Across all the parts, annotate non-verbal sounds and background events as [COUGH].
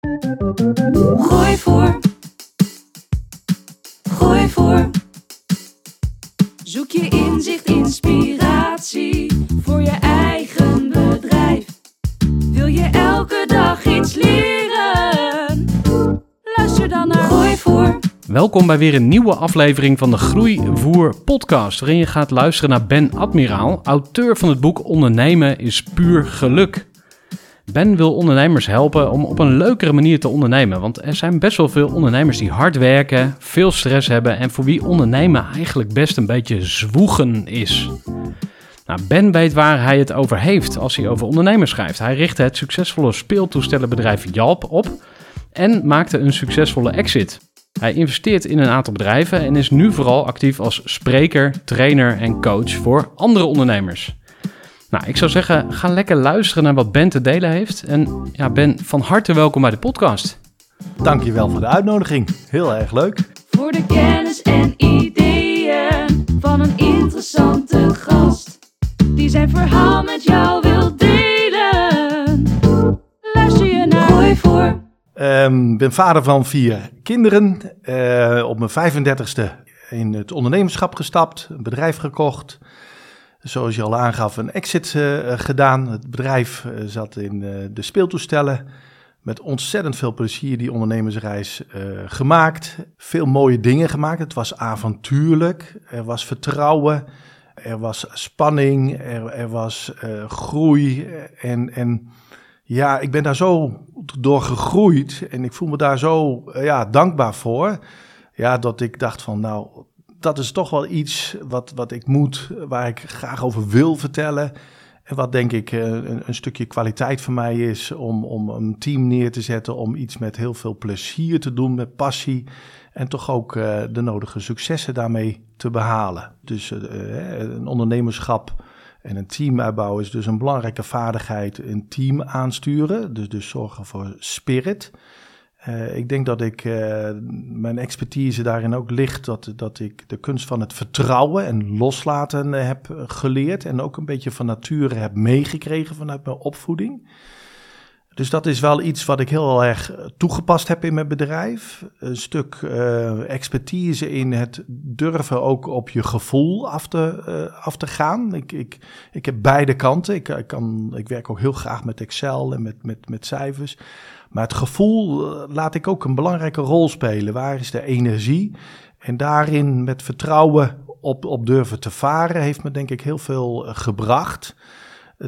Gooi voor. Gooi voor. Zoek je inzicht, inspiratie voor je eigen bedrijf. Wil je elke dag iets leren? Luister dan naar Gooi voor. Welkom bij weer een nieuwe aflevering van de Groeivoer podcast, waarin je gaat luisteren naar Ben Admiraal, auteur van het boek Ondernemen is puur geluk. Ben wil ondernemers helpen om op een leukere manier te ondernemen. Want er zijn best wel veel ondernemers die hard werken, veel stress hebben en voor wie ondernemen eigenlijk best een beetje zwoegen is. Nou, ben weet waar hij het over heeft als hij over ondernemers schrijft. Hij richtte het succesvolle speeltoestellenbedrijf Jalp op en maakte een succesvolle exit. Hij investeert in een aantal bedrijven en is nu vooral actief als spreker, trainer en coach voor andere ondernemers. Nou, ik zou zeggen, ga lekker luisteren naar wat Ben te delen heeft. En ja, Ben, van harte welkom bij de podcast. Dankjewel voor de uitnodiging. Heel erg leuk. Voor de kennis en ideeën van een interessante gast. Die zijn verhaal met jou wil delen. Luister je naar Gooi voor. Ik Ehm, ben vader van vier kinderen. Eh, op mijn 35ste in het ondernemerschap gestapt, een bedrijf gekocht. Zoals je al aangaf, een exit eh, gedaan. Het bedrijf eh, zat in eh, de speeltoestellen. Met ontzettend veel plezier die ondernemersreis gemaakt. Veel mooie dingen gemaakt. Het was avontuurlijk. Er was vertrouwen. Er was spanning. Er, er was groei. En, en ja, ik ben daar zo door gegroeid. En ik voel me daar zo ja, dankbaar voor. Ja, dat ik dacht van nou, dat is toch wel iets wat, wat ik moet, waar ik graag over wil vertellen. En wat denk ik eh, een, een stukje kwaliteit voor mij is om, om een team neer te zetten, om iets met heel veel plezier te doen, met passie. En toch ook eh, de nodige successen daarmee te behalen. Dus eh, een ondernemerschap en een team uitbouwen is dus een belangrijke vaardigheid. Een team aansturen, dus, dus zorgen voor spirit. Eh, ik denk dat ik eh, mijn expertise daarin ook ligt dat, dat ik de kunst van het vertrouwen en loslaten eh, heb geleerd. En ook een beetje van nature heb meegekregen vanuit mijn opvoeding. Dus dat is wel iets wat ik heel erg toegepast heb in mijn bedrijf. Een stuk expertise in het durven ook op je gevoel af te, af te gaan. Ik, ik, ik heb beide kanten. Ik, ik, kan, ik werk ook heel graag met Excel en met, met, met cijfers. Maar het gevoel eh, laat ik ook een belangrijke rol spelen. Waar is de energie? En daarin met vertrouwen op, op durven te varen heeft me denk ik heel veel eh, gebracht.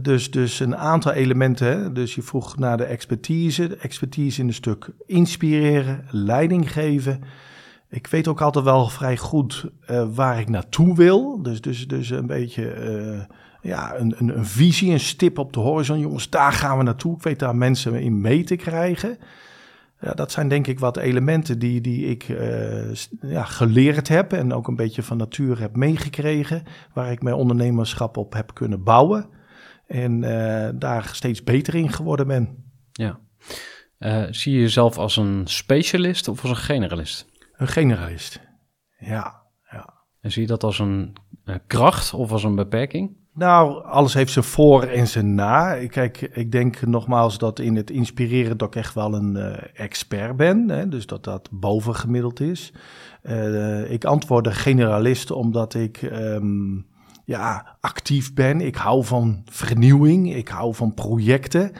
Dus, dus een aantal elementen. Dus je vroeg naar de expertise. De expertise in een stuk inspireren, leiding geven. Ik weet ook altijd wel vrij goed eh, waar ik naartoe wil. Dus, dus, dus een beetje ja, een, een, een visie, een stip op de horizon. Jongens, daar gaan we naartoe. Ik weet daar mensen in mee te krijgen. Ja, dat zijn denk ik wat elementen die, die ik eh, ja, geleerd heb en ook een beetje van nature heb meegekregen, waar ik mijn ondernemerschap op heb kunnen bouwen en eh, daar steeds beter in geworden ben. Ja. Eh, zie je jezelf als een specialist of als een generalist? Een generalist. Ja, ja. En zie je dat als een kracht of als een beperking? Nou, alles heeft zijn voor en zijn na. Kijk, ik denk nogmaals dat in het inspireren dat ik echt wel een eh, expert ben. Hè, dus dat dat bovengemiddeld is. Eh, ik antwoordde generalist omdat ik ehm, ja, actief ben. Ik hou van vernieuwing. Ik hou van projecten.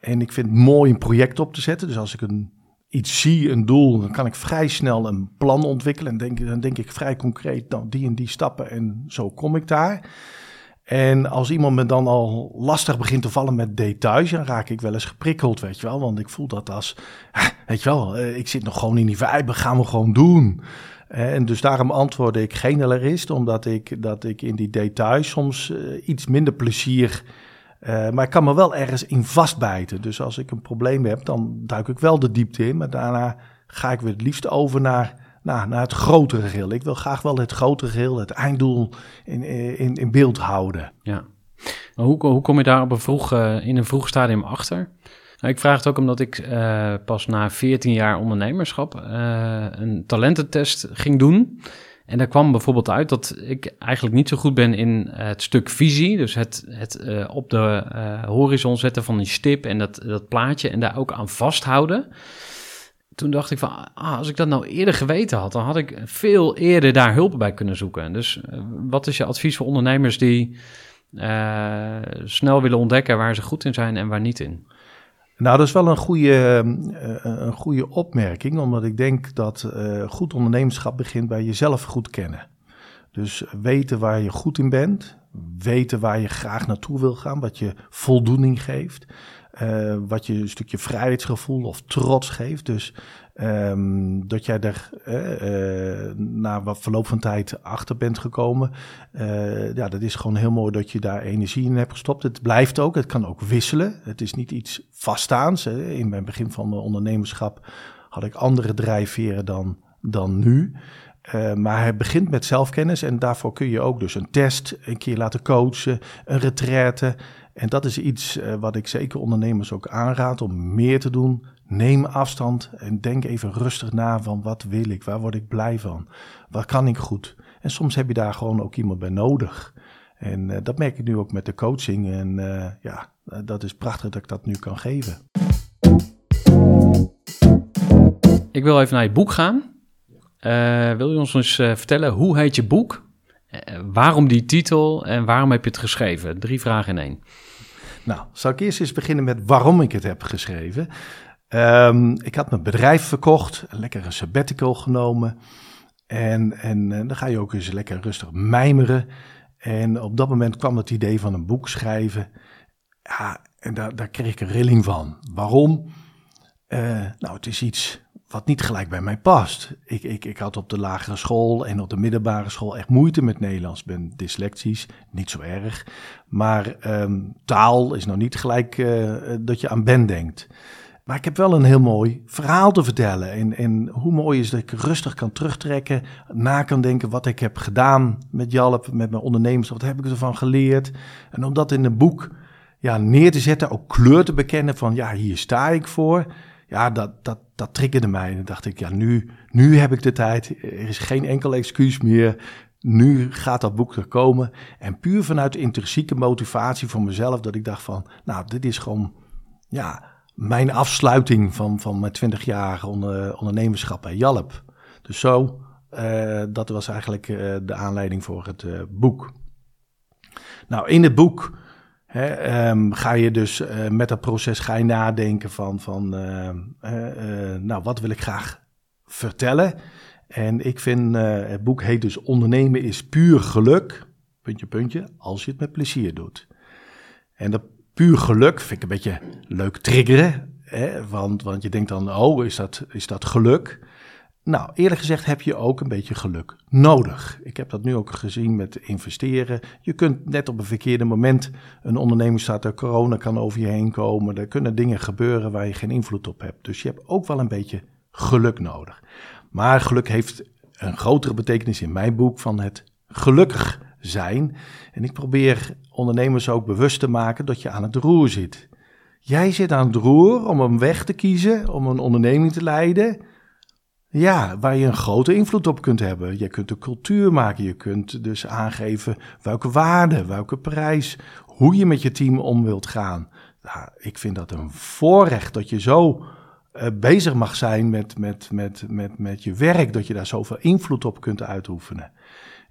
En ik vind het mooi een project op te zetten. Dus als ik een iets zie, een doel, dan kan ik vrij snel een plan ontwikkelen. En denk, dan denk ik vrij concreet, nou, die en die stappen en zo kom ik daar. En als iemand me dan al lastig begint te vallen met details, dan raak ik wel eens geprikkeld, weet je wel. Want ik voel dat als, weet je wel, eh, ik zit nog gewoon in die vibe, gaan we gewoon doen. Eh, en dus daarom antwoordde ik generalist, omdat ik, dat ik in die details soms uh, iets minder plezier... Maar ik kan me wel ergens in vastbijten. Dus als ik een probleem heb, dan duik ik wel de diepte in. Maar daarna ga ik weer het liefst over naar nou, naar het grotere geheel. Ik wil graag wel het grotere geheel, het einddoel in, in, in beeld houden. Ja. Maar hoe, hoe kom je daar op een vroeg, uh, in een vroeg stadium achter? Nou, ik vraag het ook omdat ik uh, pas na 14 jaar ondernemerschap uh, een talententest ging doen. En daar kwam bijvoorbeeld uit dat ik eigenlijk niet zo goed ben in het stuk visie. Dus het, het op de horizon zetten van een stip en dat, dat plaatje en daar ook aan vasthouden toen dacht ik van, ah, als ik dat nou eerder geweten had, dan had ik veel eerder daar hulp bij kunnen zoeken. Dus uh, wat is je advies voor ondernemers die uh, snel willen ontdekken waar ze goed in zijn en waar niet in? Nou, dat is wel een goede, uh, een goede opmerking, omdat ik denk dat goed ondernemerschap begint bij jezelf goed kennen. Dus weten waar je goed in bent, weten waar je graag naartoe wil gaan, wat je voldoening geeft. Uh, wat je een stukje vrijheidsgevoel of trots geeft. Dus um, dat jij er uh, uh, na wat verloop van tijd achter bent gekomen. ja, dat is gewoon heel mooi dat je daar energie in hebt gestopt. Het blijft ook, het kan ook wisselen. Het is niet iets vaststaans. In mijn begin van mijn ondernemerschap had ik andere drijfveren dan, dan nu. Maar het begint met zelfkennis en daarvoor kun je ook dus een test een keer laten coachen, een retraite. En dat is iets uh, wat ik zeker ondernemers ook aanraad om meer te doen. Neem afstand en denk even rustig na van wat wil ik, waar word ik blij van, wat kan ik goed. En soms heb je daar gewoon ook iemand bij nodig. En uh, dat merk ik nu ook met de coaching. En ja, dat is prachtig dat ik dat nu kan geven. Ik wil even naar je boek gaan. Wil je ons eens vertellen, hoe heet je boek? Uh, waarom die titel en waarom heb je het geschreven? Drie vragen in één. Nou, zal ik eerst eens beginnen met waarom ik het heb geschreven. Um, ik had mijn bedrijf verkocht, lekker een sabbatical genomen. En, en dan ga je ook eens lekker rustig mijmeren. En op dat moment kwam het idee van een boek schrijven. Ja, en daar, daar kreeg ik een rilling van. Waarom? nou, het is iets wat niet gelijk bij mij past. Ik, ik, ik had op de lagere school en op de middelbare school echt moeite met Nederlands. Ik ben dyslectisch, niet zo erg. Maar um, taal is nou niet gelijk uh, dat je aan Ben denkt. Maar ik heb wel een heel mooi verhaal te vertellen. En, en hoe mooi is dat ik rustig kan terugtrekken, na kan denken wat ik heb gedaan met Jalp, met mijn ondernemers. Wat heb ik ervan geleerd? En om dat in een boek ja, neer te zetten, ook kleur te bekennen van ja, hier sta ik voor ja, dat, dat, dat triggerde mij. En dacht ik, ja, nu, nu heb ik de tijd. Er is geen enkel excuus meer. Nu gaat dat boek er komen. En puur vanuit intrinsieke motivatie voor mezelf, dat ik dacht van, nou, dit is gewoon, ja, mijn afsluiting van, van mijn 20 jaar onder, ondernemerschap bij Jalp. Dus zo, uh, dat was eigenlijk uh, de aanleiding voor het uh, boek. Nou, in het boek um, ga je dus uh, met dat proces ga je nadenken van, van uh, uh, nou, wat wil ik graag vertellen? En ik vind, het boek heet dus Ondernemen is puur geluk, puntje, puntje, als je het met plezier doet. En dat puur geluk vind ik een beetje leuk triggeren, hè? Want, want je denkt dan, oh, is dat, is dat geluk? Nou, eerlijk gezegd heb je ook een beetje geluk nodig. Ik heb dat nu ook gezien met investeren. Je kunt net op een verkeerde moment, een onderneming staat er, corona kan over je heen komen. Er kunnen dingen gebeuren waar je geen invloed op hebt. Dus je hebt ook wel een beetje geluk nodig. Maar geluk heeft een grotere betekenis in mijn boek van het gelukkig zijn. En ik probeer ondernemers ook bewust te maken dat je aan het roer zit. Jij zit aan het roer om een weg te kiezen, om een onderneming te leiden ja, waar je een grote invloed op kunt hebben. Je kunt de cultuur maken, je kunt dus aangeven welke waarde, welke prijs, hoe je met je team om wilt gaan. Nou, ik vind dat een voorrecht dat je zo uh, bezig mag zijn met, met, met, met, met je werk, dat je daar zoveel invloed op kunt uitoefenen.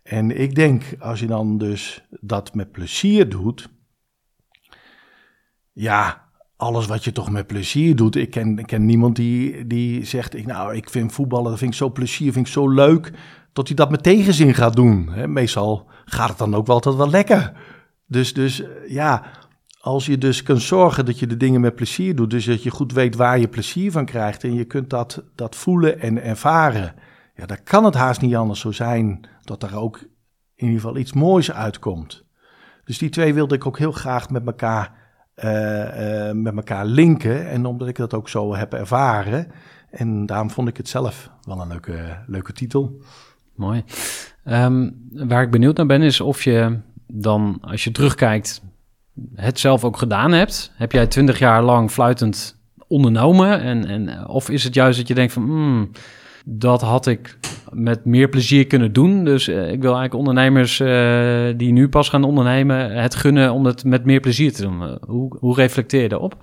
En ik denk, als je dan dus dat met plezier doet, ja, alles wat je toch met plezier doet. Ik ken, ik ken niemand die, die zegt, ik, nou, ik vind voetballen, dat vind ik zo plezier, vind ik zo leuk, tot hij dat met tegenzin gaat doen. Meestal gaat het dan ook wel altijd wel lekker. Dus, dus ja, als je dus kunt zorgen dat je de dingen met plezier doet, dus dat je goed weet waar je plezier van krijgt en je kunt dat, dat voelen en ervaren, ja, dan kan het haast niet anders zo zijn dat er ook in ieder geval iets moois uitkomt. Dus die twee wilde ik ook heel graag met elkaar, met elkaar linken. En omdat ik dat ook zo heb ervaren. En daarom vond ik het zelf wel een leuke, leuke titel. Mooi. Um, waar ik benieuwd naar ben, is of je dan, als je terugkijkt, het zelf ook gedaan hebt. Heb jij twintig jaar lang fluitend ondernomen? En, en, of is het juist dat je denkt van, hmm, dat had ik met meer plezier kunnen doen. Dus uh, ik wil eigenlijk ondernemers uh, die nu pas gaan ondernemen, het gunnen om het met meer plezier te doen. Hoe, hoe reflecteer je daarop?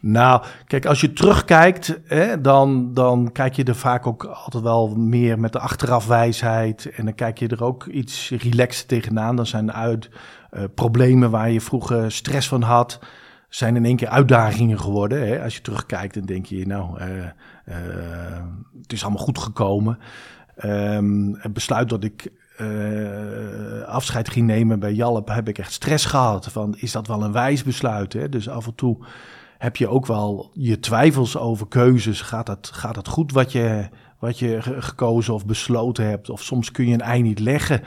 Nou, kijk, als je terugkijkt, hè, dan, dan kijk je er vaak ook altijd wel meer met de achterafwijsheid. En dan kijk je er ook iets relaxed tegenaan. Dan zijn uit problemen waar je vroeger stress van had, zijn in één keer uitdagingen geworden. Hè? Als je terugkijkt, dan denk je, nou, het is allemaal goed gekomen. Um, het besluit dat ik uh, afscheid ging nemen bij Jalp, heb ik echt stress gehad. Van, is dat wel een wijs besluit? Hè? Dus af en toe heb je ook wel je twijfels over keuzes. Gaat het, gaat het goed wat je, wat je gekozen of besloten hebt? Of soms kun je een ei niet leggen.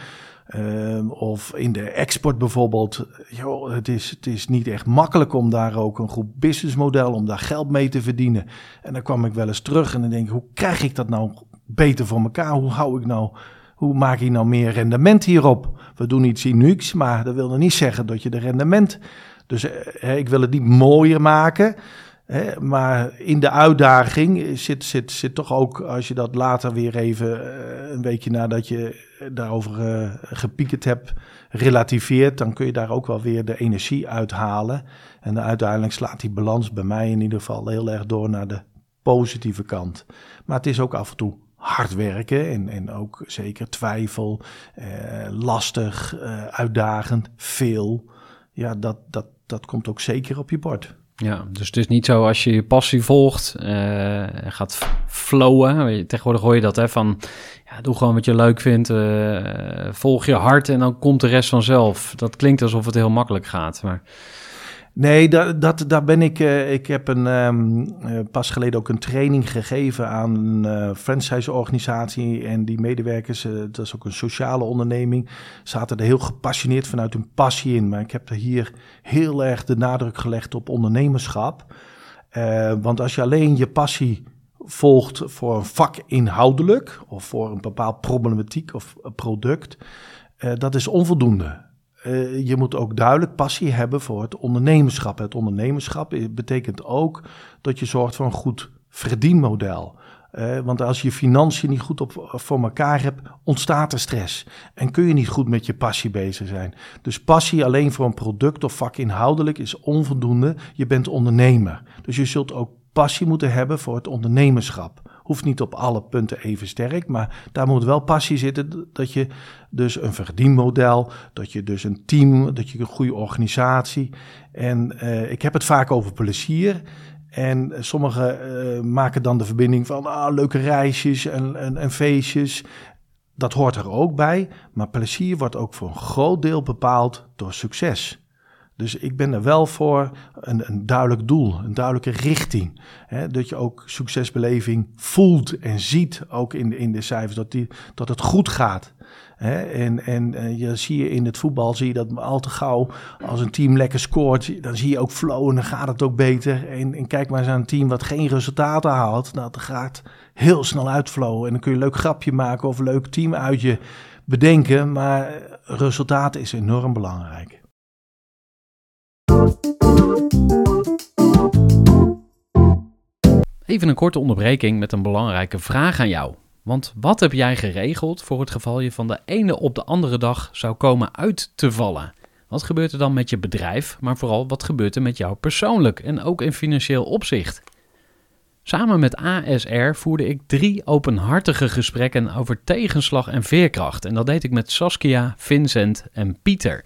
Uh, of in de export bijvoorbeeld. Joh, het, is, het is niet echt makkelijk om daar ook een goed businessmodel, om daar geld mee te verdienen. En dan kwam ik wel eens terug en dan denk ik, hoe krijg ik dat nou beter voor elkaar? Hoe hou ik nou, hoe maak ik nou meer rendement hierop? We doen iets unieks, maar dat wil niet zeggen dat je de rendement. Dus eh, ik wil het niet mooier maken. Hè, maar in de uitdaging zit, zit, zit toch ook, als je dat later weer even eh, een weekje nadat je daarover uh, gepiekerd hebt, relativeert, dan kun je daar ook wel weer de energie uithalen. En uiteindelijk slaat die balans bij mij in ieder geval heel erg door naar de positieve kant. Maar het is ook af en toe hard werken en, en ook zeker twijfel, eh, lastig, eh, uitdagend, veel. Ja, dat, dat, dat komt ook zeker op je bord. Ja, dus het is niet zo als je je passie volgt, uh, gaat flowen. Tegenwoordig hoor je dat, hè, van ja, doe gewoon wat je leuk vindt, uh, volg je hart en dan komt de rest vanzelf. Dat klinkt alsof het heel makkelijk gaat, maar... Nee, dat, dat, daar ben ik. Uh, ik heb een, um, uh, pas geleden ook een training gegeven aan een uh, franchise-organisatie. En die medewerkers, dat is ook een sociale onderneming, zaten er heel gepassioneerd vanuit hun passie in. Maar ik heb er hier heel erg de nadruk gelegd op ondernemerschap. want als je alleen je passie volgt voor een vak inhoudelijk of voor een bepaald problematiek of product, dat is onvoldoende. Uh, je moet ook duidelijk passie hebben voor het ondernemerschap. Het ondernemerschap betekent ook dat je zorgt voor een goed verdienmodel. Uh, want als je financiën niet goed op, voor elkaar hebt, ontstaat er stress. En kun je niet goed met je passie bezig zijn. Dus passie alleen voor een product of vak inhoudelijk is onvoldoende. Je bent ondernemer. Dus je zult ook passie moeten hebben voor het ondernemerschap. Hoeft niet op alle punten even sterk, maar daar moet wel passie zitten. Dat je dus een verdienmodel, dat je dus een team, dat je een goede organisatie. En uh, ik heb het vaak over plezier. En sommigen uh, maken dan de verbinding van ah, leuke reisjes en, en, en feestjes. Dat hoort er ook bij. Maar plezier wordt ook voor een groot deel bepaald door succes. Dus ik ben er wel voor een, een duidelijk doel, een duidelijke richting. Hè, dat je ook succesbeleving voelt en ziet, ook in de, in de cijfers, dat, die, dat het goed gaat. Hè, en en uh, je zie je in het voetbal, zie je dat al te gauw, als een team lekker scoort, dan zie je ook flow en dan gaat het ook beter. En, en kijk maar eens aan een team wat geen resultaten haalt, nou, dat gaat heel snel uitflowen. En dan kun je een leuk grapje maken of een leuk team uit je bedenken, maar resultaten is enorm belangrijk. Even een korte onderbreking met een belangrijke vraag aan jou. Want wat heb jij geregeld voor het geval je van de ene op de andere dag zou komen uit te vallen? Wat gebeurt er dan met je bedrijf, maar vooral wat gebeurt er met jou persoonlijk en ook in financieel opzicht? Samen met ASR voerde ik drie openhartige gesprekken over tegenslag en veerkracht. En dat deed ik met Saskia, Vincent en Pieter.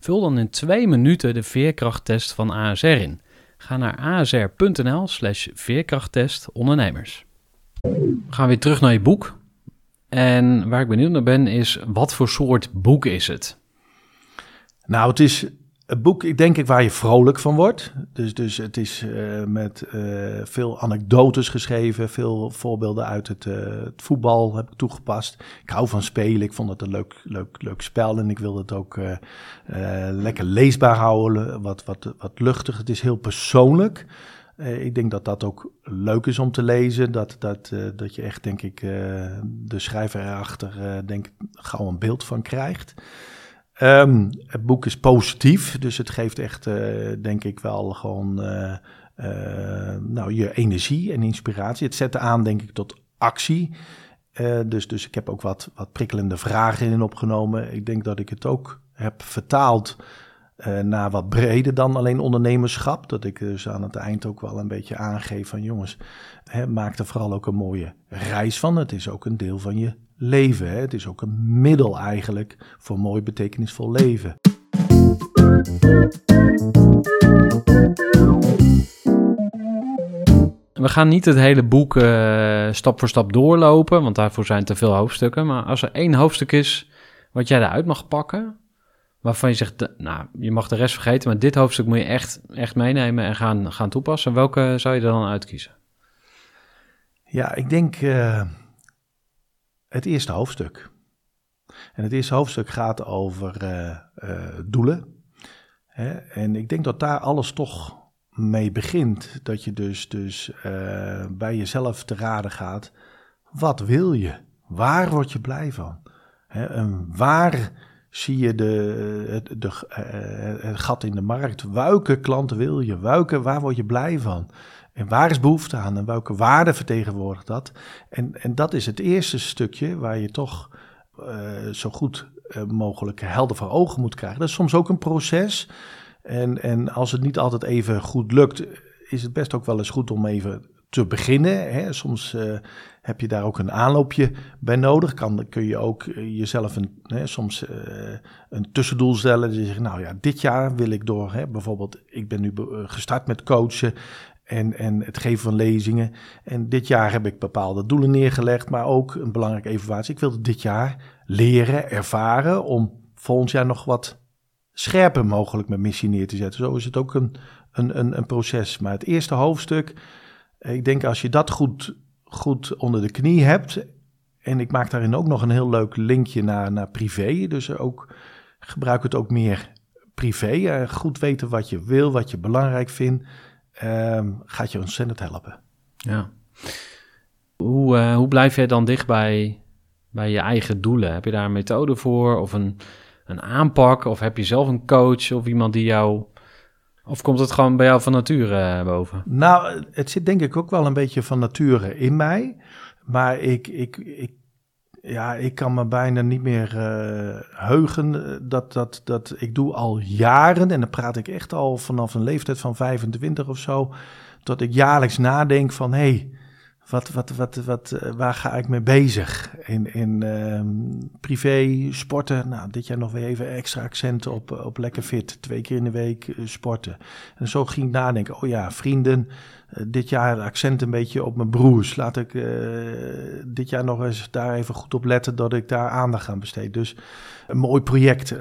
Vul dan in twee minuten de veerkrachttest van ASR in. Ga naar asr.nl slash veerkrachttest ondernemers. We gaan weer terug naar je boek. En waar ik benieuwd naar ben is, wat voor soort boek is het? Nou, het is een boek, denk ik, waar je vrolijk van wordt. Dus, dus het is uh, met uh, veel anekdotes geschreven, veel voorbeelden uit het, uh, het, voetbal heb ik toegepast. Ik hou van spelen, ik vond het een leuk, leuk, leuk spel en ik wilde het ook lekker leesbaar houden, wat, wat, wat luchtig. Het is heel persoonlijk. ik denk dat dat ook leuk is om te lezen, dat, dat, dat je echt, denk ik, de schrijver erachter, denk gauw een beeld van krijgt. Um, het boek is positief, dus het geeft echt, uh, denk ik wel, gewoon uh, nou, je energie en inspiratie. Het zet aan, denk ik, tot actie. dus, dus ik heb ook wat, wat prikkelende vragen in opgenomen. Ik denk dat ik het ook heb vertaald naar wat breder dan alleen ondernemerschap. Dat ik dus aan het eind ook wel een beetje aangeef van jongens, hè, maak er vooral ook een mooie reis van. Het is ook een deel van je leven. Hè? Het is ook een middel eigenlijk voor mooi betekenisvol leven. We gaan niet het hele boek uh, stap voor stap doorlopen, want daarvoor zijn te veel hoofdstukken. Maar als er één hoofdstuk is wat jij eruit mag pakken, waarvan je zegt, nou, je mag de rest vergeten, maar dit hoofdstuk moet je echt, echt meenemen en gaan, gaan toepassen. Welke zou je er dan uitkiezen? Ja, ik denk uh, het eerste hoofdstuk. En het eerste hoofdstuk gaat over uh, uh, doelen. Hè? En ik denk dat daar alles toch mee begint. Dat je dus, dus uh, bij jezelf te raden gaat. Wat wil je? Waar word je blij van? Hè? En waar zie je de, de, de het gat in de markt? Welke klanten wil je? Welke, waar word je blij van? En waar is behoefte aan en welke waarde vertegenwoordigt dat? En, en dat is het eerste stukje waar je toch uh, zo goed uh, mogelijk helder voor ogen moet krijgen. Dat is soms ook een proces. En, en als het niet altijd even goed lukt, is het best ook wel eens goed om even te beginnen. Hè. Soms uh, heb je daar ook een aanloopje bij nodig. Kan, kun je ook jezelf een, hè, soms een tussendoel stellen. Dus je zegt, nou ja, dit jaar wil ik door. Hè, bijvoorbeeld, ik ben nu gestart met coachen en, en het geven van lezingen. En dit jaar heb ik bepaalde doelen neergelegd, maar ook een belangrijke evaluatie. Ik wilde dit jaar leren, ervaren om volgend jaar nog wat scherper mogelijk mijn missie neer te zetten. Zo is het ook een, een, een, een proces. Maar het eerste hoofdstuk, ik denk als je dat goed, goed onder de knie hebt. En ik maak daarin ook nog een heel leuk linkje naar, naar privé. Dus ook gebruik het ook meer privé. Goed weten wat je wil, wat je belangrijk vindt um, gaat je ontzettend helpen. Ja. Hoe, uh, hoe blijf jij dan dicht bij, bij je eigen doelen? Heb je daar een methode voor of een, een aanpak? Of heb je zelf een coach of iemand die jou... Of komt het gewoon bij jou van nature uh, boven? Nou, het zit denk ik ook wel een beetje van nature in mij. Maar ik, ik, ik ja, ik kan me bijna niet meer uh, heugen. Eh, dat, dat, dat ik doe al jaren, en dan praat ik echt al vanaf een leeftijd van 25 of zo, dat ik jaarlijks nadenk van hé, hey, wat, wat, wat, wat, eh, waar ga ik mee bezig? In, in uh, privé, sporten. Nou, dit jaar nog weer even extra accenten op, op lekker fit. Twee keer in de week sporten. En zo ging ik nadenken. Oh ja, vrienden. Uh, dit jaar accent een beetje op mijn broers. Laat ik uh, dit jaar nog eens daar even goed op letten dat ik daar aandacht aan besteed. Dus een mooi project.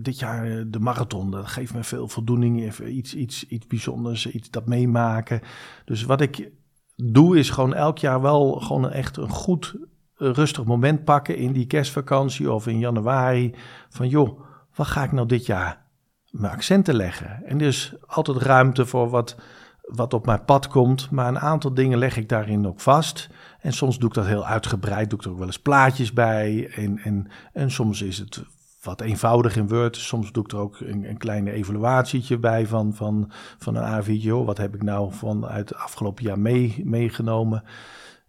Dit jaar de marathon. Dat geeft me veel voldoening. Even iets, iets, iets bijzonders. Iets dat meemaken. Dus wat ik doe is gewoon elk jaar wel gewoon echt een goed rustig moment pakken in die kerstvakantie of in januari. Van joh, wat ga ik nou dit jaar mijn accenten leggen? En dus altijd ruimte voor wat, wat op mijn pad komt. Maar een aantal dingen leg ik daarin ook vast. En soms doe ik dat heel uitgebreid. Doe ik er ook wel eens plaatjes bij. En, en, en soms is het wat eenvoudig in Word. Soms doe ik er ook een, een kleine evaluatietje bij van, van, van een A4'tje. Wat heb ik nou vanuit het afgelopen jaar mee, meegenomen?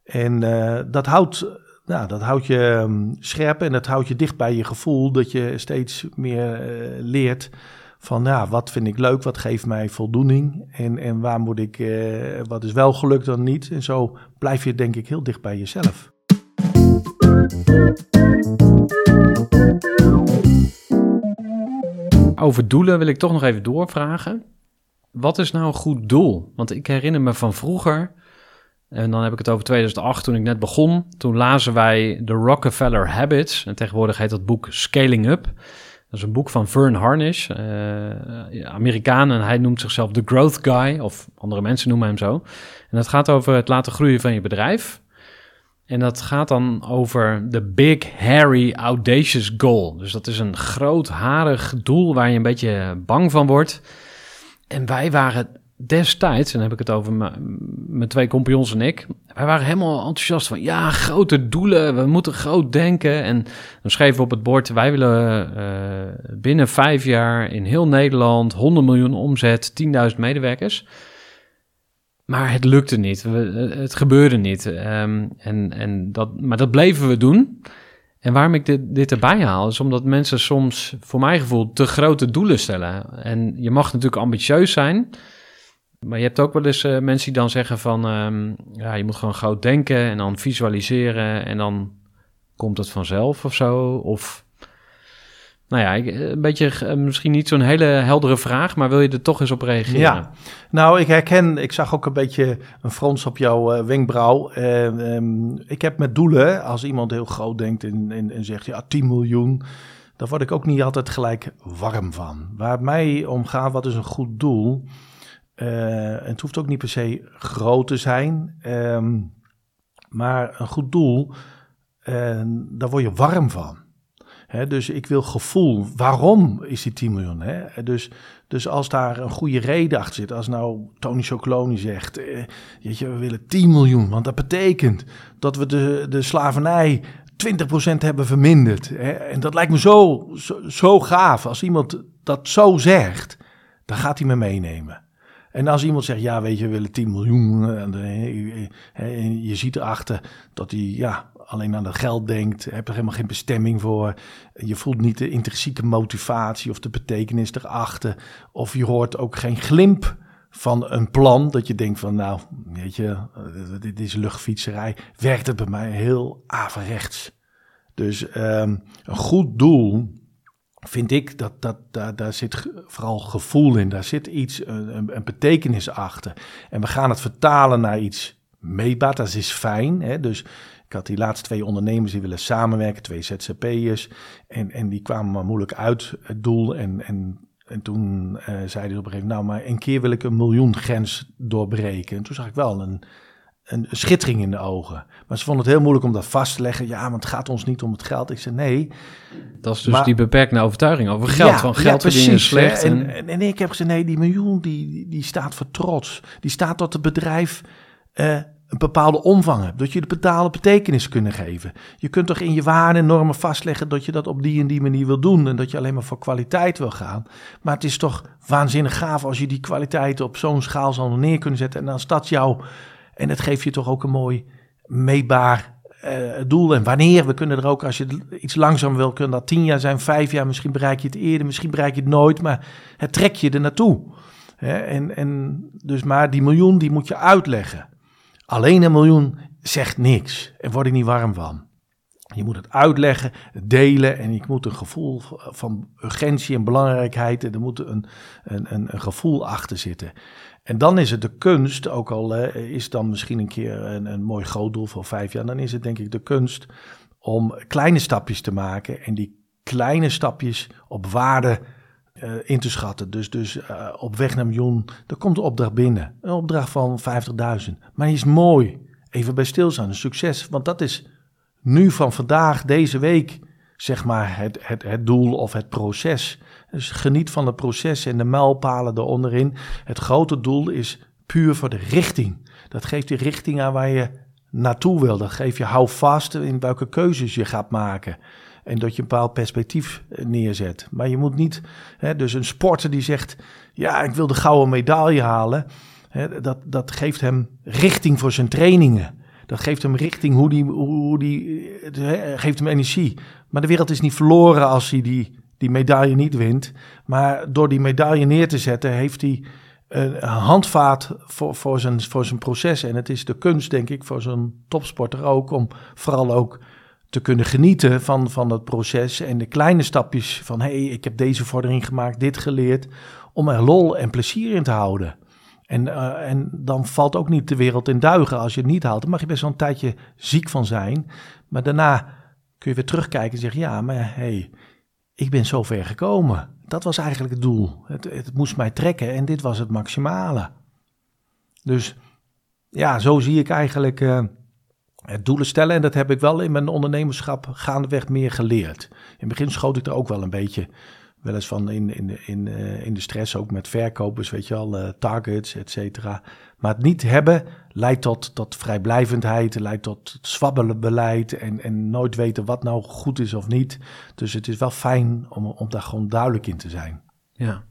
En uh, dat houdt nou, dat houdt je um, scherp en dat houdt je dicht bij je gevoel dat je steeds meer uh, leert van ja, wat vind ik leuk, wat geeft mij voldoening en, en waar moet ik, uh, wat is wel gelukt dan niet. En zo blijf je denk ik heel dicht bij jezelf. Over doelen wil ik toch nog even doorvragen. Wat is nou een goed doel? Want ik herinner me van vroeger en dan heb ik het over 2008, toen ik net begon. Toen lazen wij The Rockefeller Habits. En tegenwoordig heet dat boek Scaling Up. Dat is een boek van Vern Harnish, uh, Amerikaan. En hij noemt zichzelf The Growth Guy, of andere mensen noemen hem zo. En dat gaat over het laten groeien van je bedrijf. En dat gaat dan over de Big Hairy Audacious Goal. Dus dat is een groot, harig doel waar je een beetje bang van wordt. En wij waren destijds, en dan heb ik het over mijn twee compagnons en ik, wij waren helemaal enthousiast van, ja, grote doelen, we moeten groot denken. En dan schreven we op het bord, wij willen uh, binnen vijf jaar in heel Nederland 100 miljoen omzet, 10.000 medewerkers. Maar het lukte niet, het gebeurde niet. Um, en, en dat, maar dat bleven we doen. En waarom ik dit, dit erbij haal, is omdat mensen soms, voor mijn gevoel, te grote doelen stellen. En je mag natuurlijk ambitieus zijn, maar je hebt ook wel eens uh, mensen die dan zeggen van, um, ja, je moet gewoon groot denken en dan visualiseren en dan komt het vanzelf of zo. Of, nou ja, een beetje, eh, misschien niet zo'n hele heldere vraag, maar wil je er toch eens op reageren? Ja, nou, ik herken, ik zag ook een beetje een frons op jouw uh, wenkbrauw. Uh, um, ik heb met doelen, als iemand heel groot denkt en, en, zegt, ja, 10 miljoen, daar word ik ook niet altijd gelijk warm van. Waar het mij om gaat, wat is een goed doel? Uh, het hoeft ook niet per se groot te zijn, um, maar een goed doel, daar word je warm van. Dus ik wil gevoel. Waarom is die 10 miljoen? He? Dus, dus als daar een goede reden achter zit, als nou Tony Chocoloni zegt, eh, we willen 10 miljoen, want dat betekent dat we de, de slavernij 20% hebben verminderd. En dat lijkt me zo, zo, gaaf. Als iemand dat zo zegt, dan gaat hij me meenemen. En als iemand zegt, ja, weet je, we willen 10 miljoen. En je ziet erachter dat hij ja, alleen aan dat geld denkt. Heb er helemaal geen bestemming voor. Je voelt niet de intrinsieke motivatie of de betekenis erachter. Of je hoort ook geen glimp van een plan. Dat je denkt van, nou, weet je, dit is luchtfietserij. Werkt het bij mij heel averechts. Dus um, een goed doel vind ik dat, dat daar, daar zit vooral gevoel in. Daar zit iets, een, een, betekenis achter. En we gaan het vertalen naar iets meetbaar. Dat is fijn. Hè? Dus ik had die laatste twee ondernemers die willen samenwerken, twee ZZP'ers. En, en die kwamen maar moeilijk uit het doel. En, en, en toen uh, zeiden ze op een gegeven moment, nou maar een keer wil ik een miljoen grens doorbreken. En toen zag ik wel een een schittering in de ogen. Maar ze vonden het heel moeilijk om dat vast te leggen. Ja, want het gaat ons niet om het geld. Ik zei nee. Dat is dus die beperkte overtuiging over geld. Ja, van geld ja, verdienen slecht. En, en, en, ik heb gezegd nee, die miljoen die, die staat voor trots. Die staat dat het bedrijf uh, een bepaalde omvang hebt. Dat je de betaalde betekenis kunnen geven. Je kunt toch in je waarden en normen vastleggen dat je dat op die en die manier wil doen. En dat je alleen maar voor kwaliteit wil gaan. Maar het is toch waanzinnig gaaf als je die kwaliteit op zo'n schaal zal neer kunnen zetten. En als dat jouw en het geeft je toch ook een mooi meetbaar uh, doel. En wanneer, we kunnen er ook, als je iets langzaam wil, kunnen dat tien jaar zijn, vijf jaar. Misschien bereik je het eerder, misschien bereik je het nooit. Maar het trek je er naartoe. en, en dus maar die miljoen, die moet je uitleggen. Alleen een miljoen zegt niks. En word ik niet warm van. Je moet het uitleggen, delen en je moet een gevoel van urgentie en belangrijkheid. Er moet een, een, een, een gevoel achter zitten. En dan is het de kunst, ook al is dan misschien een keer een, een mooi groot doel voor vijf jaar, dan is het denk ik de kunst om kleine stapjes te maken en die kleine stapjes op waarde uh, in te schatten. Dus, dus uh, op weg naar miljoen, er komt een opdracht binnen. Een opdracht van 50.000. Maar die is mooi. Even bij stilstaan, een succes. Want dat is nu van vandaag, deze week, zeg maar, het, het, het doel of het proces. Dus geniet van het proces en de mijlpalen eronderin. Het grote doel is puur voor de richting. Dat geeft die richting aan waar je naartoe wil. Dat geeft je hou vast in welke keuzes je gaat maken. En dat je een bepaald perspectief eh, neerzet. Maar je moet niet, hè, dus een sporter die zegt, ja, ik wil de gouden medaille halen. Hè, dat, dat geeft hem richting voor zijn trainingen. Dat geeft hem richting hoe die, hoe die hè, geeft hem energie. Maar de wereld is niet verloren als hij die, die medaille niet wint. Maar door die medaille neer te zetten, heeft hij een handvaat voor, voor, zijn, voor zijn proces. En het is de kunst, denk ik, voor zo'n topsporter ook, om vooral ook te kunnen genieten van, van het proces en de kleine stapjes van hé, hey, ik heb deze vordering gemaakt, dit geleerd, om er lol en plezier in te houden. En, uh, en dan valt ook niet de wereld in duigen als je het niet haalt. Dan mag je best wel een tijdje ziek van zijn. Maar daarna kun je weer terugkijken en zeggen, ja, maar hey, ik ben zo ver gekomen. Dat was eigenlijk het doel. Het, het moest mij trekken en dit was het maximale. Dus ja, zo zie ik eigenlijk het doelen stellen. En dat heb ik wel in mijn ondernemerschap gaandeweg meer geleerd. In het begin schoot ik er ook wel een beetje wel eens van in, in, in, uh, in de stress, ook met verkopers, weet je wel, uh, targets, et cetera. Maar het niet hebben leidt tot, tot vrijblijvendheid, leidt tot zwabbelenbeleid en, en nooit weten wat nou goed is of niet. Dus het is wel fijn om, om daar gewoon duidelijk in te zijn. Ja,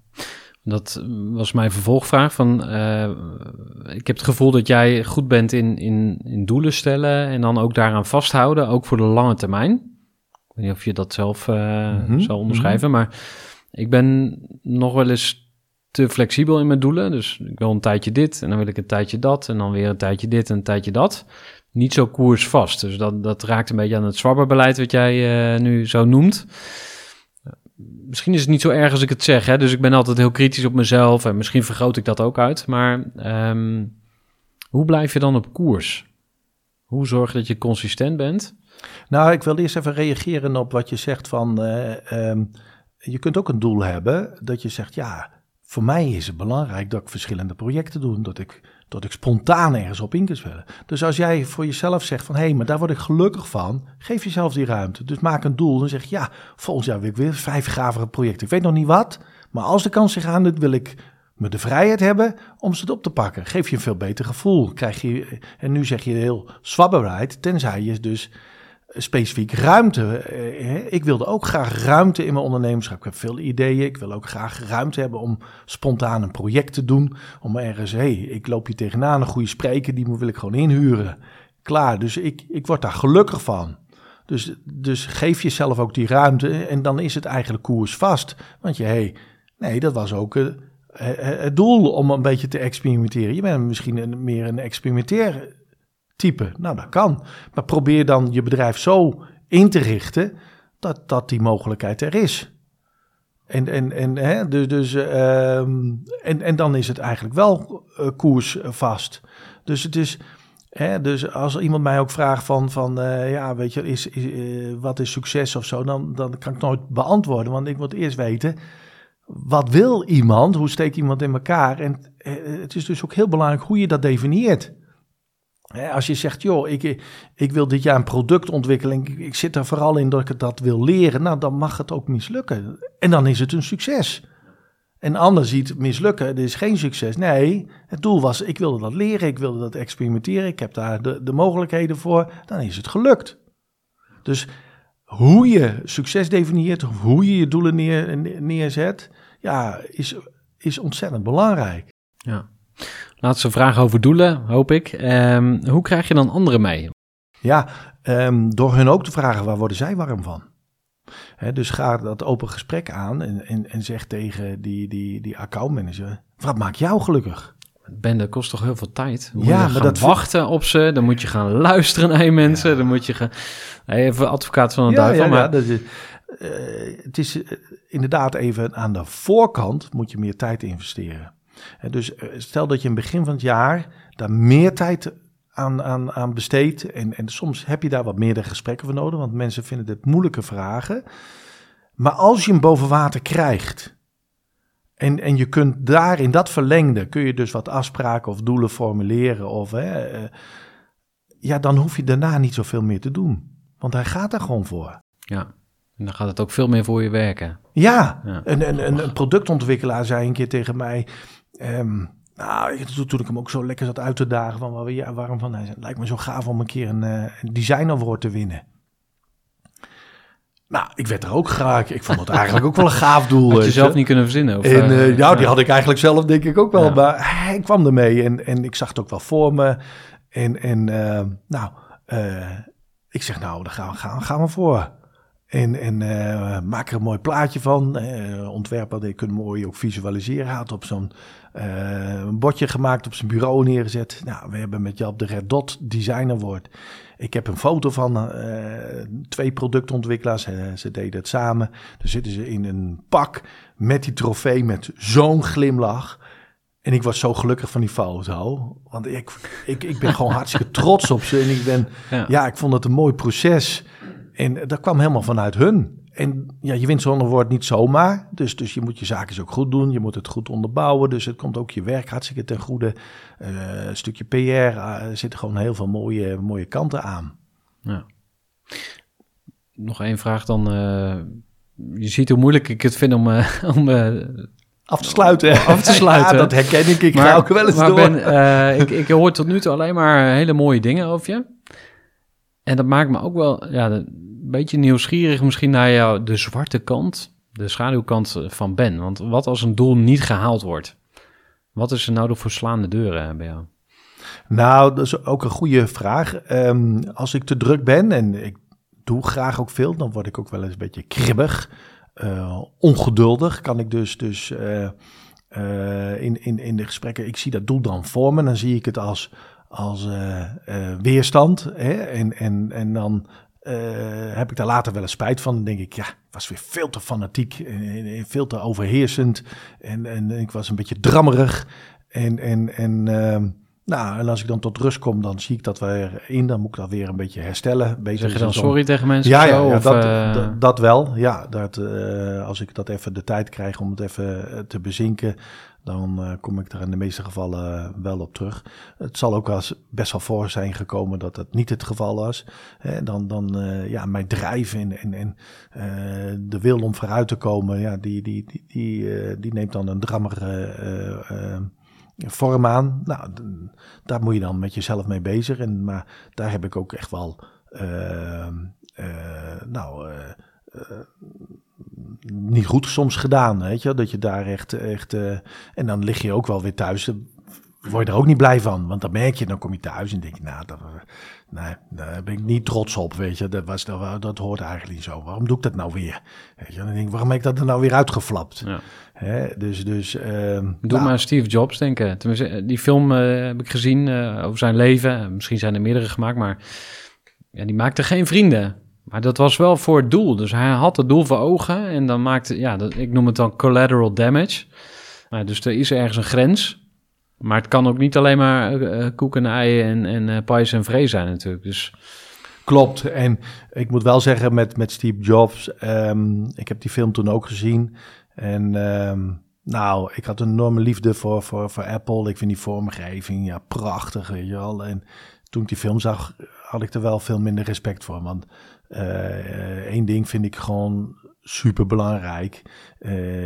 dat was mijn vervolgvraag. Van, uh, ik heb het gevoel dat jij goed bent in, in, in doelen stellen en dan ook daaraan vasthouden, ook voor de lange termijn. Ik weet niet of je dat zelf uh, mm -hmm. zou onderschrijven, mm -hmm. maar ik ben nog wel eens te flexibel in mijn doelen. Dus ik wil een tijdje dit en dan wil ik een tijdje dat en dan weer een tijdje dit en een tijdje dat. Niet zo koersvast. Dus dat, dat raakt een beetje aan het zwabberbeleid wat jij uh, nu zo noemt. Misschien is het niet zo erg als ik het zeg, hè? dus ik ben altijd heel kritisch op mezelf en misschien vergroot ik dat ook uit. Maar um, hoe blijf je dan op koers? Hoe zorg je dat je consistent bent? Nou, ik wil eerst even reageren op wat je zegt van... Uh, je kunt ook een doel hebben dat je zegt, ja, voor mij is het belangrijk dat ik verschillende projecten doe, dat ik, dat ik spontaan ergens op in kan. Dus als jij voor jezelf zegt van, hé, hey, maar daar word ik gelukkig van, geef jezelf die ruimte. Dus maak een doel en zeg, ja, volgend jaar wil ik weer vijf gavere projecten. Ik weet nog niet wat, maar als de kans zich aandoet, wil ik me de vrijheid hebben om ze op te pakken. Geef je een veel beter gevoel. Krijg je, en nu zeg je heel zwabberheid, tenzij je dus specifiek ruimte. Ik wilde ook graag ruimte in mijn ondernemerschap. Ik heb veel ideeën. Ik wil ook graag ruimte hebben om spontaan een project te doen. Om ergens, hé, ik loop hier tegenaan, een goede spreker, die wil ik gewoon inhuren. Klaar, dus ik, ik word daar gelukkig van. Dus, dus geef jezelf ook die ruimte en dan is het eigenlijk koers vast. Want je, hé, hey, nee, dat was ook uh, het doel om een beetje te experimenteren. Je bent misschien een, meer een experimenteer type. Nou, dat kan. Maar probeer dan je bedrijf zo in te richten dat, dat die mogelijkheid er is. En, en, en, hè, dus, dus, uh, en, en dan is het eigenlijk wel uh, koers vast. Dus het is. Hè, dus als iemand mij ook vraagt van, van uh, ja, weet je, is, is uh, wat is succes of zo, dan, dan kan ik nooit beantwoorden. Want ik moet eerst weten, wat wil iemand? Hoe steekt iemand in elkaar? En het is dus ook heel belangrijk hoe je dat definieert. Als je zegt, joh, ik, ik wil dit jaar een product ontwikkelen, ik, zit er vooral in dat ik dat wil leren, nou dan mag het ook mislukken. En dan is het een succes. En ander ziet mislukken, het is geen succes. Nee, het doel was, ik wilde dat leren, ik wilde dat experimenteren, ik heb daar de, de mogelijkheden voor, dan is het gelukt. Dus hoe je succes definieert, hoe je je doelen neer, neerzet, ja, is, is ontzettend belangrijk. Ja. Laatste vraag over doelen, hoop ik. Um, hoe krijg je dan anderen mee? Ja, um, door hun ook te vragen, waar worden zij warm van? He, dus ga dat open gesprek aan en, en, en zeg tegen die, die, die accountmanager, wat maakt jou gelukkig? Ben, dat kost toch heel veel tijd? Ja, je maar dat wachten op ze, dan moet je gaan luisteren naar je mensen, ja. dan moet je gaan... Even advocaat van een ja, duivel, ja, maar... Ja, dat is, uh, het is uh, inderdaad even aan de voorkant moet je meer tijd investeren. Dus stel dat je in het begin van het jaar daar meer tijd aan, aan, aan besteedt. En, en soms heb je daar wat meerdere gesprekken voor nodig, want mensen vinden dit moeilijke vragen. Maar als je hem boven water krijgt. En, en je kunt daar in dat verlengde, kun je dus wat afspraken of doelen formuleren. Of, hè, ja, dan hoef je daarna niet zoveel meer te doen. Want hij gaat er gewoon voor. Ja, en dan gaat het ook veel meer voor je werken. Ja, ja. Een, een, een productontwikkelaar zei een keer tegen mij... Um, Nou, toen, ik hem ook zo lekker zat uit te dagen van ja, waarom van, hij lijkt me zo gaaf om een keer een, eh, een design award te winnen. Nou, ik werd er ook graag. Ik vond het [LAUGHS] eigenlijk ook wel een gaaf doel. Had je zelf niet kunnen verzinnen? Of, en eh, eh, ja, die had ik eigenlijk zelf denk ik ook wel. Ja. Maar hij kwam ermee en, en ik zag het ook wel voor me. En, en eh, nou, ik zeg nou, daar gaan we, gaan, gaan we voor. En, en maak er een mooi plaatje van. Eh, ontwerper, je kunt mooi ook visualiseren. Hij had op zo'n een bordje gemaakt, op zijn bureau neergezet. Nou, we hebben met Jap de Red Dot Design Award. Ik heb een foto van eh, twee productontwikkelaars. Eh, ze deden het samen. Dan zitten ze in een pak met die trofee met zo'n glimlach. En ik was zo gelukkig van die foto. Want ik, ik, ik ben gewoon [LAUGHS] hartstikke trots op ze. En ik ben, Ja. ja, ik vond het een mooi proces. En dat kwam helemaal vanuit hun. En ja, je wint zo'n award niet zomaar. Dus, dus je moet je zaken ook goed doen. Je moet het goed onderbouwen. Dus het komt ook je werk hartstikke ten goede. Eh, een stukje PR. eh, er zitten gewoon heel veel mooie, mooie kanten aan. Ja. Nog één vraag dan. eh, je ziet hoe moeilijk ik het vind om, [LAUGHS] om Af te sluiten. [LAUGHS] Af te [LAUGHS] sluiten. Ja, dat herken ik. Ik ga ook wel eens maar door. Ben, ik, ik hoor tot nu toe alleen maar hele mooie dingen over je. En dat maakt me ook wel ja, een beetje nieuwsgierig misschien naar jou, de zwarte kant, de schaduwkant van Ben. Want wat als een doel niet gehaald wordt? Wat is er nou de verslaande deuren bij jou? Nou, dat is ook een goede vraag. Ehm, als ik te druk ben en ik doe graag ook veel, dan word ik ook wel eens een beetje kribbig, eh, ongeduldig. Kan ik dus, dus eh, eh, in, in, in de gesprekken, ik zie dat doel dan voor me, dan zie ik het als, als eh, eh, weerstand. Hè? En, en, en dan eh, heb ik daar later wel eens spijt van. Dan denk ik, ja, ik was weer veel te fanatiek en, en- en veel te overheersend. En, en ik was een beetje drammerig. En, en, en, ehm, nou, en als ik dan tot rust kom, dan zie ik dat weer in. Dan moet ik dat weer een beetje herstellen. Beter Zeg je dan om- sorry tegen mensen? ja, of ja, zo? ja Of, dat, dat, dat wel. Ja, dat, als ik dat even de tijd krijg om het even te bezinken, dan eh, kom ik er in de meeste gevallen eh, wel op terug. Het zal ook eens best wel voor zijn gekomen dat dat niet het geval was. Dan, dan eh, ja, mijn drijf en, en, de wil om vooruit te komen, ja, die, die, die, die, die neemt dan een drammige eh, vorm aan. Nou, daar moet je dan met jezelf mee bezig. En, maar daar heb ik ook echt wel nou, niet goed soms gedaan, weet je, dat je daar echt, echt eh, en dan lig je ook wel weer thuis, dan word je er ook niet blij van, want dan merk je, dan kom je thuis en denk je, nou, dat, eh, nee, daar ben ik niet trots op, weet je, dat, was, dat, dat hoort eigenlijk niet zo, waarom doe ik dat nou weer? Weet je, dan denk ik, waarom heb ik dat er nou weer uitgeflapt? Ja. Hè? Dus, dus, ehm, Doe nou, maar Steve Jobs denken. Tenminste, eh, die film eh, heb ik gezien eh, over zijn leven. Misschien zijn er meerdere gemaakt, maar ja, die maakte geen vrienden. Maar dat was wel voor het doel. Dus hij had het doel voor ogen en dan maakte, ja, dat, ik noem het dan collateral damage. Dus er is ergens een grens. Maar het kan ook niet alleen maar eh, eh, koek en ei en, en eh pais en zijn natuurlijk. Dus Klopt. En ik moet wel zeggen met, met Steve Jobs, ehm, ik heb die film toen ook gezien. En ehm, nou, ik had een enorme liefde voor, voor, voor Apple. Ik vind die vormgeving ja, prachtig, je wel. En toen ik die film zag, had ik er wel veel minder respect voor. Want eh, één ding vind ik gewoon super belangrijk.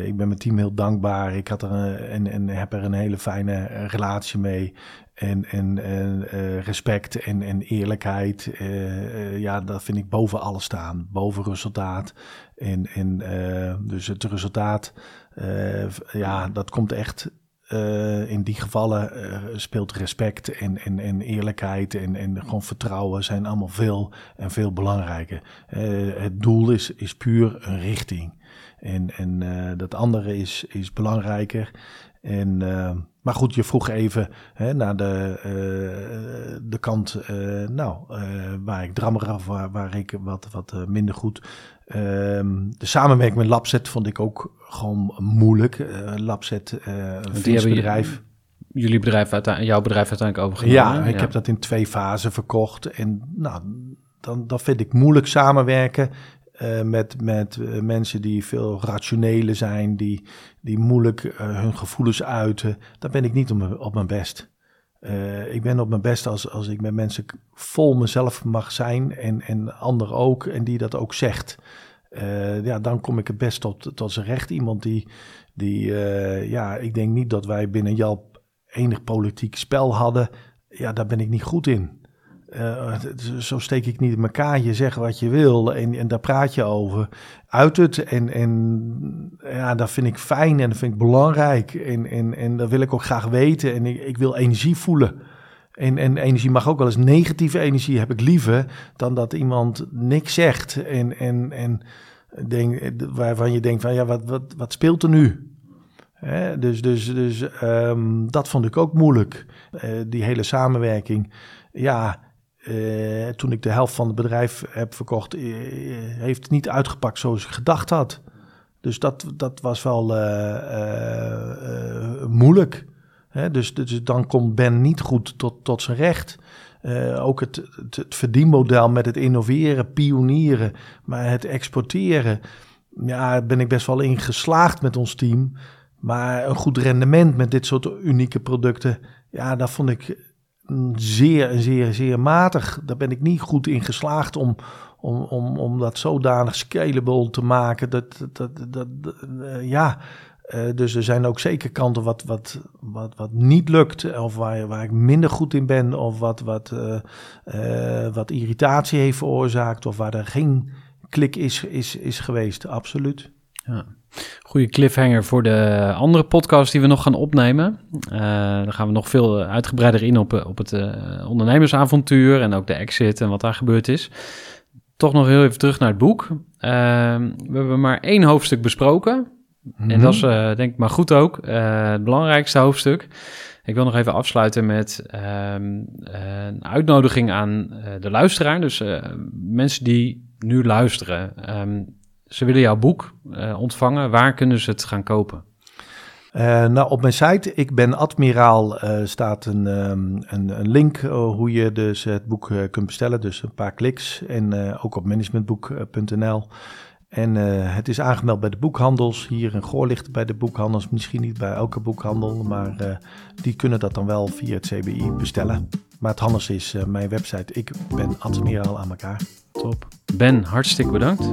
ik ben mijn team heel dankbaar. Ik had er een, en, en heb er een hele fijne eh, relatie mee. En, en, en eh, respect en, en eerlijkheid, eh, eh, ja, dat vind ik boven alles staan. Boven resultaat. En, en eh, dus het resultaat, eh, ja, dat komt echt. Eh, in die gevallen eh, speelt respect en, en, en eerlijkheid en, en gewoon vertrouwen zijn allemaal veel en veel belangrijker. Eh, het doel is, is puur een richting. En, en dat andere is, is belangrijker. En, maar goed, je vroeg even hè, naar de, de kant nou, waar ik drammerig of waar, waar ik wat, wat minder goed. Ehm, de samenwerking met Labset vond ik ook gewoon moeilijk. Eh Labset, eh een bedrijf. jullie bedrijf, jouw bedrijf uiteindelijk overgenomen. Ja, ik heb dat in twee fasen verkocht. En nou, dan, dan vind ik moeilijk samenwerken eh, met, met mensen die veel rationele zijn, die, die moeilijk hun gevoelens uiten. Daar ben ik niet op mijn, op mijn best. Eh, ik ben op mijn best als, als ik met mensen vol mezelf mag zijn en, en anderen ook, en die dat ook zegt. Eh, ja, dan kom ik het best tot, tot zijn recht. Iemand die, die eh, ja, ik denk niet dat wij binnen Jalp enig politiek spel hadden. Ja, daar ben ik niet goed in. Uh, zo steek ik niet in elkaar. Je zegt wat je wil en, en daar praat je over. Uit het en, en ja, dat vind ik fijn en dat vind ik belangrijk. En, en, en dat wil ik ook graag weten. En ik, ik wil energie voelen. En, en energie mag ook wel eens negatieve energie heb ik liever dan dat iemand niks zegt. En, en, en denk, waarvan je denkt van ja, wat, wat, wat speelt er nu? Hè? dus dus, dus um, dat vond ik ook moeilijk. Uh, die hele samenwerking. Ja, uh, toen ik de helft van het bedrijf heb verkocht, uh, heeft het niet uitgepakt zoals ik gedacht had. Dus dat, dat was wel moeilijk. Hè? Dus, dus dan komt Ben niet goed tot, tot zijn recht. Ook het, het, het, verdienmodel met het innoveren, pionieren, maar het exporteren. Ja, ben ik best wel in geslaagd met ons team. Maar een goed rendement met dit soort unieke producten, ja, dat vond ik zeer, zeer, zeer matig. Daar ben ik niet goed in geslaagd om, om, om, om dat zodanig scalable te maken. Dat, dat, dat, dat uh, ja, uh, dus er zijn ook zeker kanten wat, wat, wat, wat niet lukt, of waar, waar ik minder goed in ben, of wat, wat, uh, wat irritatie heeft veroorzaakt, of waar er geen klik is, is, is geweest. Absoluut. Ja. Goede cliffhanger voor de andere podcast die we nog gaan opnemen. Uh, dan gaan we nog veel uitgebreider in op, op het uh, ondernemersavontuur en ook de exit en wat daar gebeurd is. Toch nog heel even terug naar het boek. Uh, we hebben maar één hoofdstuk besproken. En dat is denk ik maar goed ook. het belangrijkste hoofdstuk. Ik wil nog even afsluiten met ehm, een uitnodiging aan de luisteraar. Dus mensen die nu luisteren. Um, ze willen jouw boek uh, ontvangen. Waar kunnen ze het gaan kopen? Uh, nou, op mijn site, ik ben admiraal, uh, staat een, um, een, een, link hoe je dus het boek kunt bestellen. Dus een paar kliks. En ook op managementboek.nl. En het is aangemeld bij de boekhandels. Hier in Goor ligt bij de boekhandels. Misschien niet bij elke boekhandel, maar die kunnen dat dan wel via het CBI bestellen. Maar het handigste is mijn website. Ik ben admiraal aan elkaar. Top. Ben, hartstikke bedankt.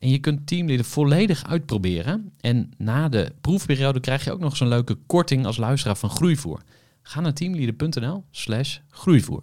En je kunt Teamleader volledig uitproberen. En na de proefperiode krijg je ook nog zo'n leuke korting als luisteraar van Groeivoer. Ga naar teamleader.nl slash groeivoer.